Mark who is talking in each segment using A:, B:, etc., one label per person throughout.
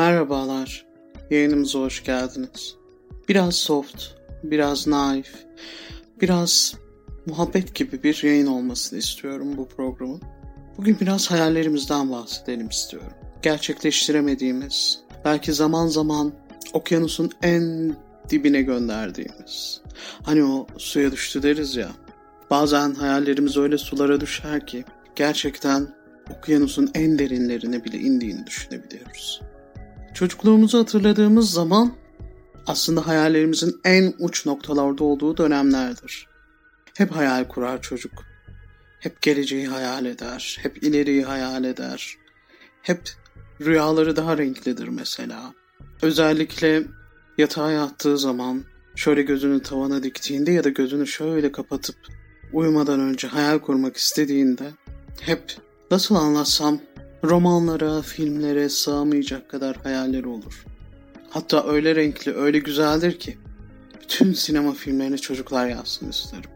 A: Merhabalar, yayınımıza hoş geldiniz. Biraz soft, biraz naif, biraz muhabbet gibi bir yayın olmasını istiyorum bu programın. Bugün biraz hayallerimizden bahsedelim istiyorum. Gerçekleştiremediğimiz, belki zaman zaman okyanusun en dibine gönderdiğimiz. Hani o suya düştü deriz ya. Bazen hayallerimiz öyle sulara düşer ki gerçekten okyanusun en derinlerine bile indiğini düşünebiliyoruz. Çocukluğumuzu hatırladığımız zaman aslında hayallerimizin en uç noktalarda olduğu dönemlerdir. Hep hayal kurar çocuk. Hep geleceği hayal eder, hep ileriyi hayal eder. Hep rüyaları daha renklidir mesela. Özellikle yatağa yattığı zaman şöyle gözünü tavana diktiğinde ya da gözünü şöyle kapatıp uyumadan önce hayal kurmak istediğinde hep nasıl anlatsam romanlara, filmlere sığamayacak kadar hayalleri olur. Hatta öyle renkli, öyle güzeldir ki bütün sinema filmlerine çocuklar yazsın isterim.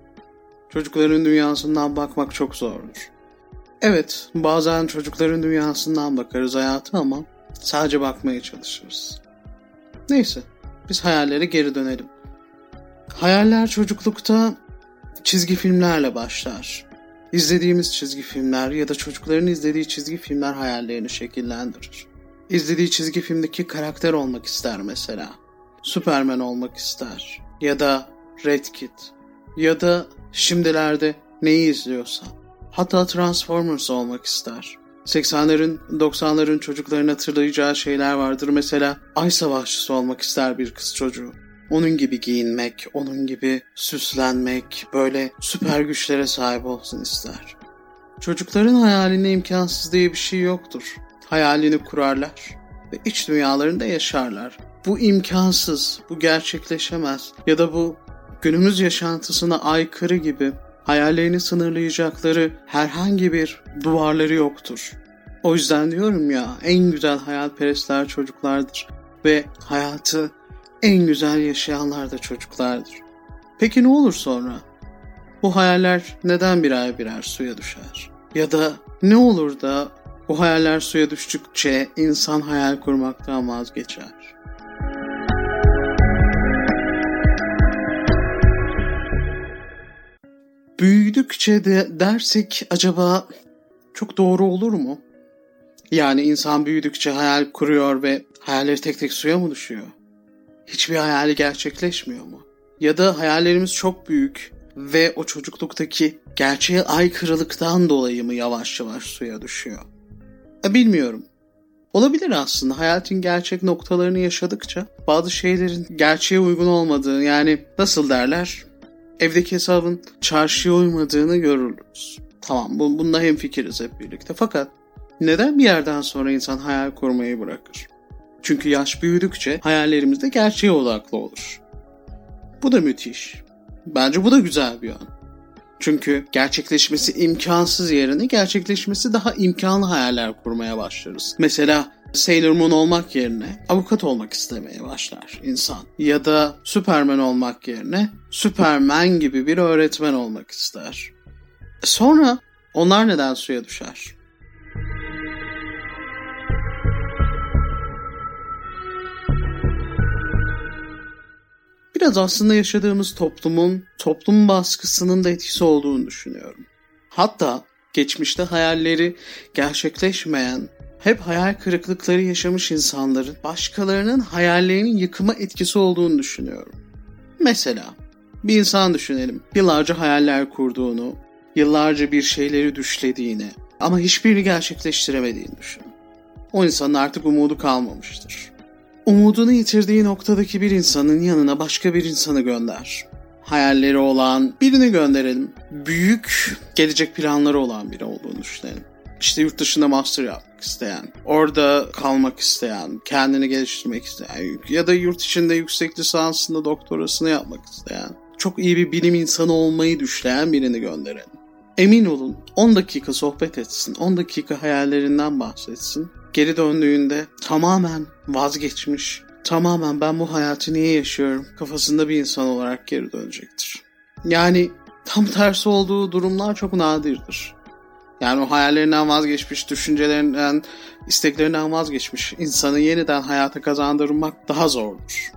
A: Çocukların dünyasından bakmak çok zordur. Evet, bazen çocukların dünyasından bakarız hayatı ama sadece bakmaya çalışırız. Neyse, biz hayallere geri dönelim. Hayaller çocuklukta çizgi filmlerle başlar. İzlediğimiz çizgi filmler ya da çocukların izlediği çizgi filmler hayallerini şekillendirir. İzlediği çizgi filmdeki karakter olmak ister mesela. Superman olmak ister. Ya da Red Kit. Ya da şimdilerde neyi izliyorsa. Hatta Transformers olmak ister. 80'lerin 90'ların çocukların hatırlayacağı şeyler vardır. Mesela Ay Savaşçısı olmak ister bir kız çocuğu. Onun gibi giyinmek, onun gibi süslenmek, böyle süper güçlere sahip olsun ister. Çocukların hayalinde imkansız diye bir şey yoktur. Hayalini kurarlar ve iç dünyalarında yaşarlar. Bu imkansız, bu gerçekleşemez ya da bu günümüz yaşantısına aykırı gibi hayallerini sınırlayacakları herhangi bir duvarları yoktur. O yüzden diyorum ya en güzel hayalperestler çocuklardır ve hayatı en güzel yaşayanlar da çocuklardır. Peki ne olur sonra? Bu hayaller neden birer birer suya düşer? Ya da ne olur da bu hayaller suya düştükçe insan hayal kurmaktan vazgeçer? Büyüdükçe de dersek acaba çok doğru olur mu? Yani insan büyüdükçe hayal kuruyor ve hayalleri tek tek suya mı düşüyor? Hiçbir hayali gerçekleşmiyor mu? Ya da hayallerimiz çok büyük ve o çocukluktaki gerçeğe aykırılıktan dolayı mı yavaş yavaş suya düşüyor? E, bilmiyorum. Olabilir aslında. Hayatın gerçek noktalarını yaşadıkça bazı şeylerin gerçeğe uygun olmadığı yani nasıl derler? Evdeki hesabın çarşıya uymadığını görürüz. Tamam bu, bunda hemfikiriz hep birlikte. Fakat neden bir yerden sonra insan hayal kurmayı bırakır? Çünkü yaş büyüdükçe hayallerimiz de gerçeğe odaklı olur. Bu da müthiş. Bence bu da güzel bir yön. Çünkü gerçekleşmesi imkansız yerine gerçekleşmesi daha imkanlı hayaller kurmaya başlarız. Mesela Sailor Moon olmak yerine avukat olmak istemeye başlar insan. Ya da Superman olmak yerine Superman gibi bir öğretmen olmak ister. Sonra onlar neden suya düşer? Biraz aslında yaşadığımız toplumun, toplum baskısının da etkisi olduğunu düşünüyorum. Hatta geçmişte hayalleri gerçekleşmeyen, hep hayal kırıklıkları yaşamış insanların başkalarının hayallerinin yıkıma etkisi olduğunu düşünüyorum. Mesela bir insan düşünelim. Yıllarca hayaller kurduğunu, yıllarca bir şeyleri düşlediğini ama hiçbirini gerçekleştiremediğini düşün. O insanın artık umudu kalmamıştır. Umudunu yitirdiği noktadaki bir insanın yanına başka bir insanı gönder. Hayalleri olan birini gönderelim. Büyük gelecek planları olan biri olduğunu düşünelim. İşte yurt dışında master yapmak isteyen, orada kalmak isteyen, kendini geliştirmek isteyen ya da yurt içinde yüksek lisansında doktorasını yapmak isteyen, çok iyi bir bilim insanı olmayı düşleyen birini gönderelim. Emin olun 10 dakika sohbet etsin, 10 dakika hayallerinden bahsetsin geri döndüğünde tamamen vazgeçmiş, tamamen ben bu hayatı niye yaşıyorum kafasında bir insan olarak geri dönecektir. Yani tam tersi olduğu durumlar çok nadirdir. Yani o hayallerinden vazgeçmiş, düşüncelerinden, isteklerinden vazgeçmiş insanı yeniden hayata kazandırmak daha zordur.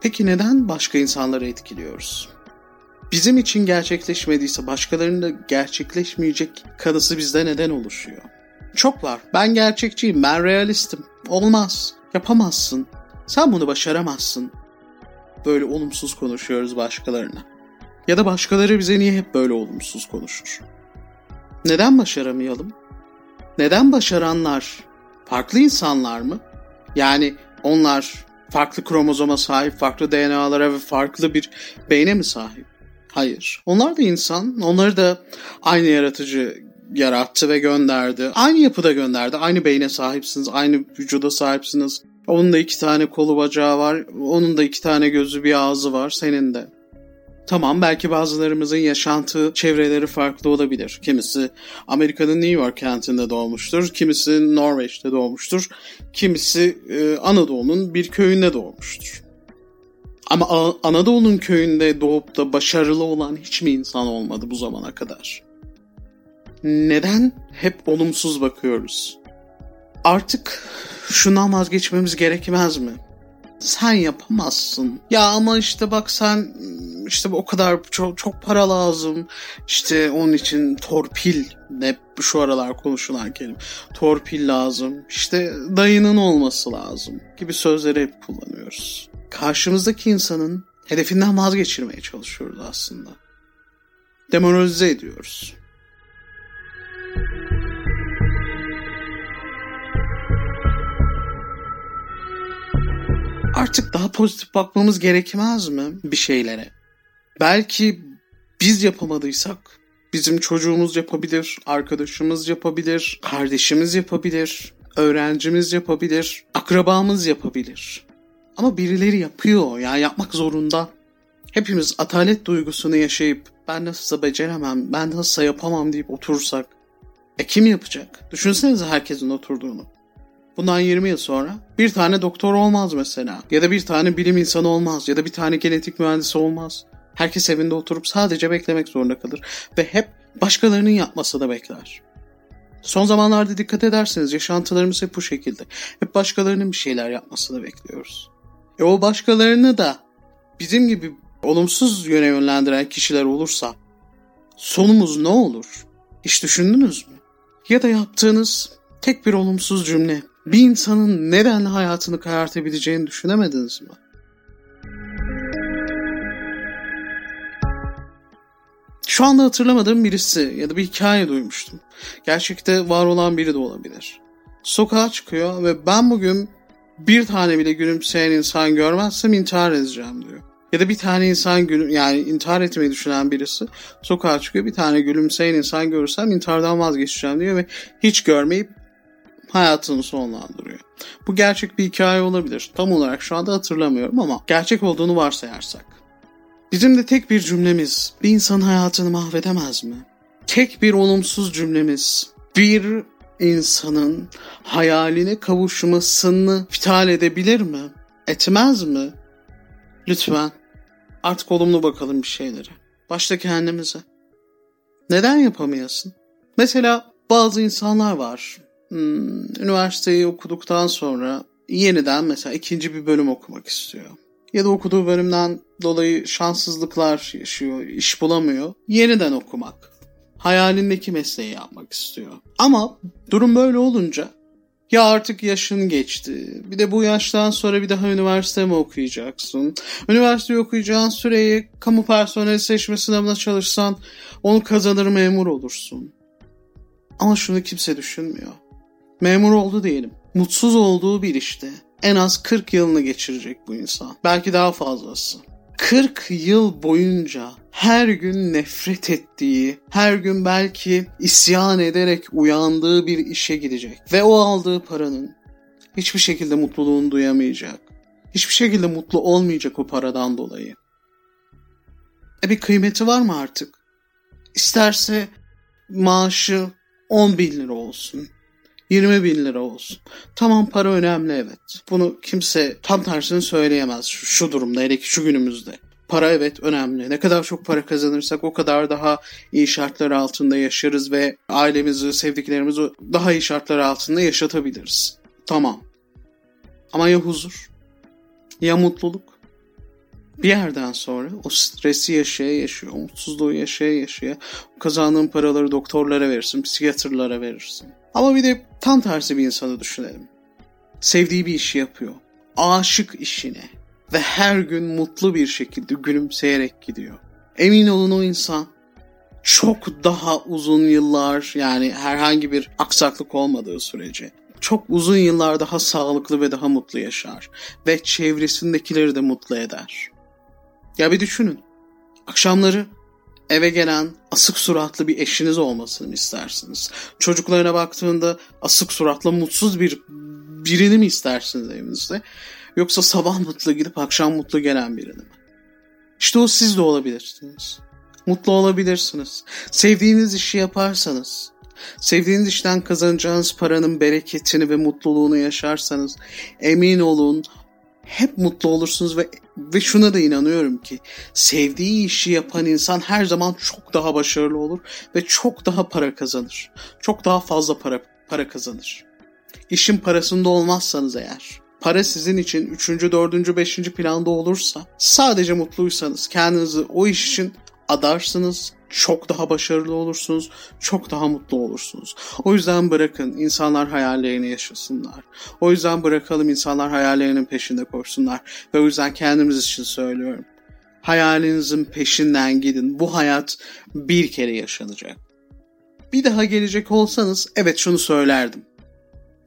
A: Peki neden başka insanları etkiliyoruz? Bizim için gerçekleşmediyse başkalarının da gerçekleşmeyecek kanısı bizde neden oluşuyor? Çok var. Ben gerçekçiyim, ben realistim. Olmaz, yapamazsın. Sen bunu başaramazsın. Böyle olumsuz konuşuyoruz başkalarına. Ya da başkaları bize niye hep böyle olumsuz konuşur? Neden başaramayalım? Neden başaranlar farklı insanlar mı? Yani onlar farklı kromozoma sahip, farklı DNA'lara ve farklı bir beyne mi sahip? Hayır. Onlar da insan. Onları da aynı yaratıcı yarattı ve gönderdi. Aynı yapıda gönderdi. Aynı beyne sahipsiniz. Aynı vücuda sahipsiniz. Onun da iki tane kolu bacağı var. Onun da iki tane gözü bir ağzı var. Senin de. Tamam belki bazılarımızın yaşantı çevreleri farklı olabilir. Kimisi Amerika'nın New York kentinde doğmuştur. Kimisi Norveç'te doğmuştur. Kimisi e, Anadolu'nun bir köyünde doğmuştur. Ama Anadolu'nun köyünde doğup da başarılı olan hiç mi insan olmadı bu zamana kadar? Neden hep olumsuz bakıyoruz? Artık şundan vazgeçmemiz gerekmez mi? Sen yapamazsın. Ya ama işte bak sen işte o kadar çok, çok para lazım. İşte onun için torpil hep şu aralar konuşulan kelime. Torpil lazım. İşte dayının olması lazım gibi sözleri hep kullanıyoruz. Karşımızdaki insanın hedefinden vazgeçirmeye çalışıyoruz aslında. Demoralize ediyoruz. Artık daha pozitif bakmamız gerekmez mi bir şeylere? Belki biz yapamadıysak bizim çocuğumuz yapabilir, arkadaşımız yapabilir, kardeşimiz yapabilir, öğrencimiz yapabilir, akrabamız yapabilir. Ama birileri yapıyor yani yapmak zorunda. Hepimiz atalet duygusunu yaşayıp ben nasılsa beceremem, ben nasılsa yapamam deyip oturursak e kim yapacak? Düşünsenize herkesin oturduğunu. Bundan 20 yıl sonra bir tane doktor olmaz mesela. Ya da bir tane bilim insanı olmaz. Ya da bir tane genetik mühendisi olmaz. Herkes evinde oturup sadece beklemek zorunda kalır. Ve hep başkalarının yapması da bekler. Son zamanlarda dikkat ederseniz yaşantılarımız hep bu şekilde. Hep başkalarının bir şeyler yapmasını bekliyoruz. E o başkalarını da bizim gibi olumsuz yöne yönlendiren kişiler olursa sonumuz ne olur? Hiç düşündünüz mü? Ya da yaptığınız tek bir olumsuz cümle bir insanın neden hayatını karartabileceğini düşünemediniz mi? Şu anda hatırlamadığım birisi ya da bir hikaye duymuştum. Gerçekte var olan biri de olabilir. Sokağa çıkıyor ve ben bugün bir tane bile gülümseyen insan görmezsem intihar edeceğim diyor. Ya da bir tane insan gülüm yani intihar etmeyi düşünen birisi sokağa çıkıyor bir tane gülümseyen insan görürsem intihardan vazgeçeceğim diyor ve hiç görmeyip hayatını sonlandırıyor. Bu gerçek bir hikaye olabilir. Tam olarak şu anda hatırlamıyorum ama gerçek olduğunu varsayarsak. Bizim de tek bir cümlemiz bir insan hayatını mahvedemez mi? Tek bir olumsuz cümlemiz bir insanın hayaline kavuşmasını iptal edebilir mi? Etmez mi? Lütfen artık olumlu bakalım bir şeylere. Başta kendimize. Neden yapamayasın? Mesela bazı insanlar var. Hmm, üniversiteyi okuduktan sonra yeniden mesela ikinci bir bölüm okumak istiyor. Ya da okuduğu bölümden dolayı şanssızlıklar yaşıyor, iş bulamıyor. Yeniden okumak. Hayalindeki mesleği yapmak istiyor. Ama durum böyle olunca ya artık yaşın geçti. Bir de bu yaştan sonra bir daha üniversite mi okuyacaksın? Üniversite okuyacağın süreyi kamu personeli seçme sınavına çalışsan onu kazanır memur olursun. Ama şunu kimse düşünmüyor. Memur oldu diyelim. Mutsuz olduğu bir işte en az 40 yılını geçirecek bu insan. Belki daha fazlası. 40 yıl boyunca her gün nefret ettiği, her gün belki isyan ederek uyandığı bir işe gidecek. Ve o aldığı paranın hiçbir şekilde mutluluğunu duyamayacak. Hiçbir şekilde mutlu olmayacak o paradan dolayı. E bir kıymeti var mı artık? İsterse maaşı 10 bin lira olsun. 20 bin lira olsun. Tamam para önemli evet. Bunu kimse tam tersini söyleyemez şu, şu durumda hele ki şu günümüzde. Para evet önemli. Ne kadar çok para kazanırsak o kadar daha iyi şartlar altında yaşarız ve ailemizi, sevdiklerimizi daha iyi şartlar altında yaşatabiliriz. Tamam. Ama ya huzur? Ya mutluluk? Bir yerden sonra o stresi yaşaya yaşıyor, mutsuzluğu yaşaya yaşaya kazandığın paraları doktorlara verirsin, psikiyatrlara verirsin. Ama bir de tam tersi bir insanı düşünelim. Sevdiği bir işi yapıyor. Aşık işine ve her gün mutlu bir şekilde gülümseyerek gidiyor. Emin olun o insan çok daha uzun yıllar yani herhangi bir aksaklık olmadığı sürece çok uzun yıllar daha sağlıklı ve daha mutlu yaşar ve çevresindekileri de mutlu eder. Ya bir düşünün. Akşamları eve gelen asık suratlı bir eşiniz olmasını istersiniz? Çocuklarına baktığında asık suratlı mutsuz bir birini mi istersiniz evinizde? Yoksa sabah mutlu gidip akşam mutlu gelen birini mi? İşte o siz de olabilirsiniz. Mutlu olabilirsiniz. Sevdiğiniz işi yaparsanız, sevdiğiniz işten kazanacağınız paranın bereketini ve mutluluğunu yaşarsanız emin olun hep mutlu olursunuz ve ve şuna da inanıyorum ki sevdiği işi yapan insan her zaman çok daha başarılı olur ve çok daha para kazanır. Çok daha fazla para para kazanır. İşin parasında olmazsanız eğer para sizin için 3. 4. 5. planda olursa sadece mutluysanız kendinizi o iş için adarsınız, çok daha başarılı olursunuz, çok daha mutlu olursunuz. O yüzden bırakın insanlar hayallerini yaşasınlar. O yüzden bırakalım insanlar hayallerinin peşinde koşsunlar. Ve o yüzden kendimiz için söylüyorum. Hayalinizin peşinden gidin. Bu hayat bir kere yaşanacak. Bir daha gelecek olsanız evet şunu söylerdim.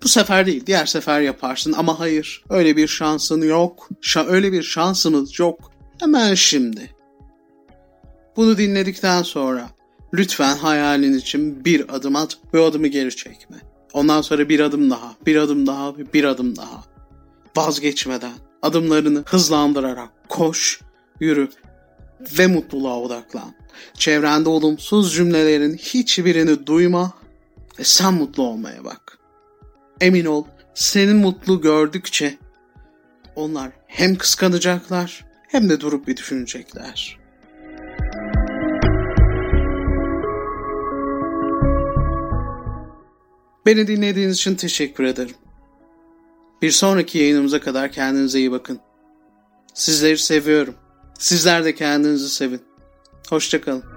A: Bu sefer değil, diğer sefer yaparsın ama hayır. Öyle bir şansın yok. Şa öyle bir şansınız yok. Hemen şimdi. Bunu dinledikten sonra lütfen hayalin için bir adım at ve o adımı geri çekme. Ondan sonra bir adım daha, bir adım daha ve bir adım daha. Vazgeçmeden, adımlarını hızlandırarak koş, yürü ve mutluluğa odaklan. Çevrende olumsuz cümlelerin hiçbirini duyma ve sen mutlu olmaya bak. Emin ol, seni mutlu gördükçe onlar hem kıskanacaklar hem de durup bir düşünecekler. Beni dinlediğiniz için teşekkür ederim. Bir sonraki yayınımıza kadar kendinize iyi bakın. Sizleri seviyorum. Sizler de kendinizi sevin. Hoşçakalın.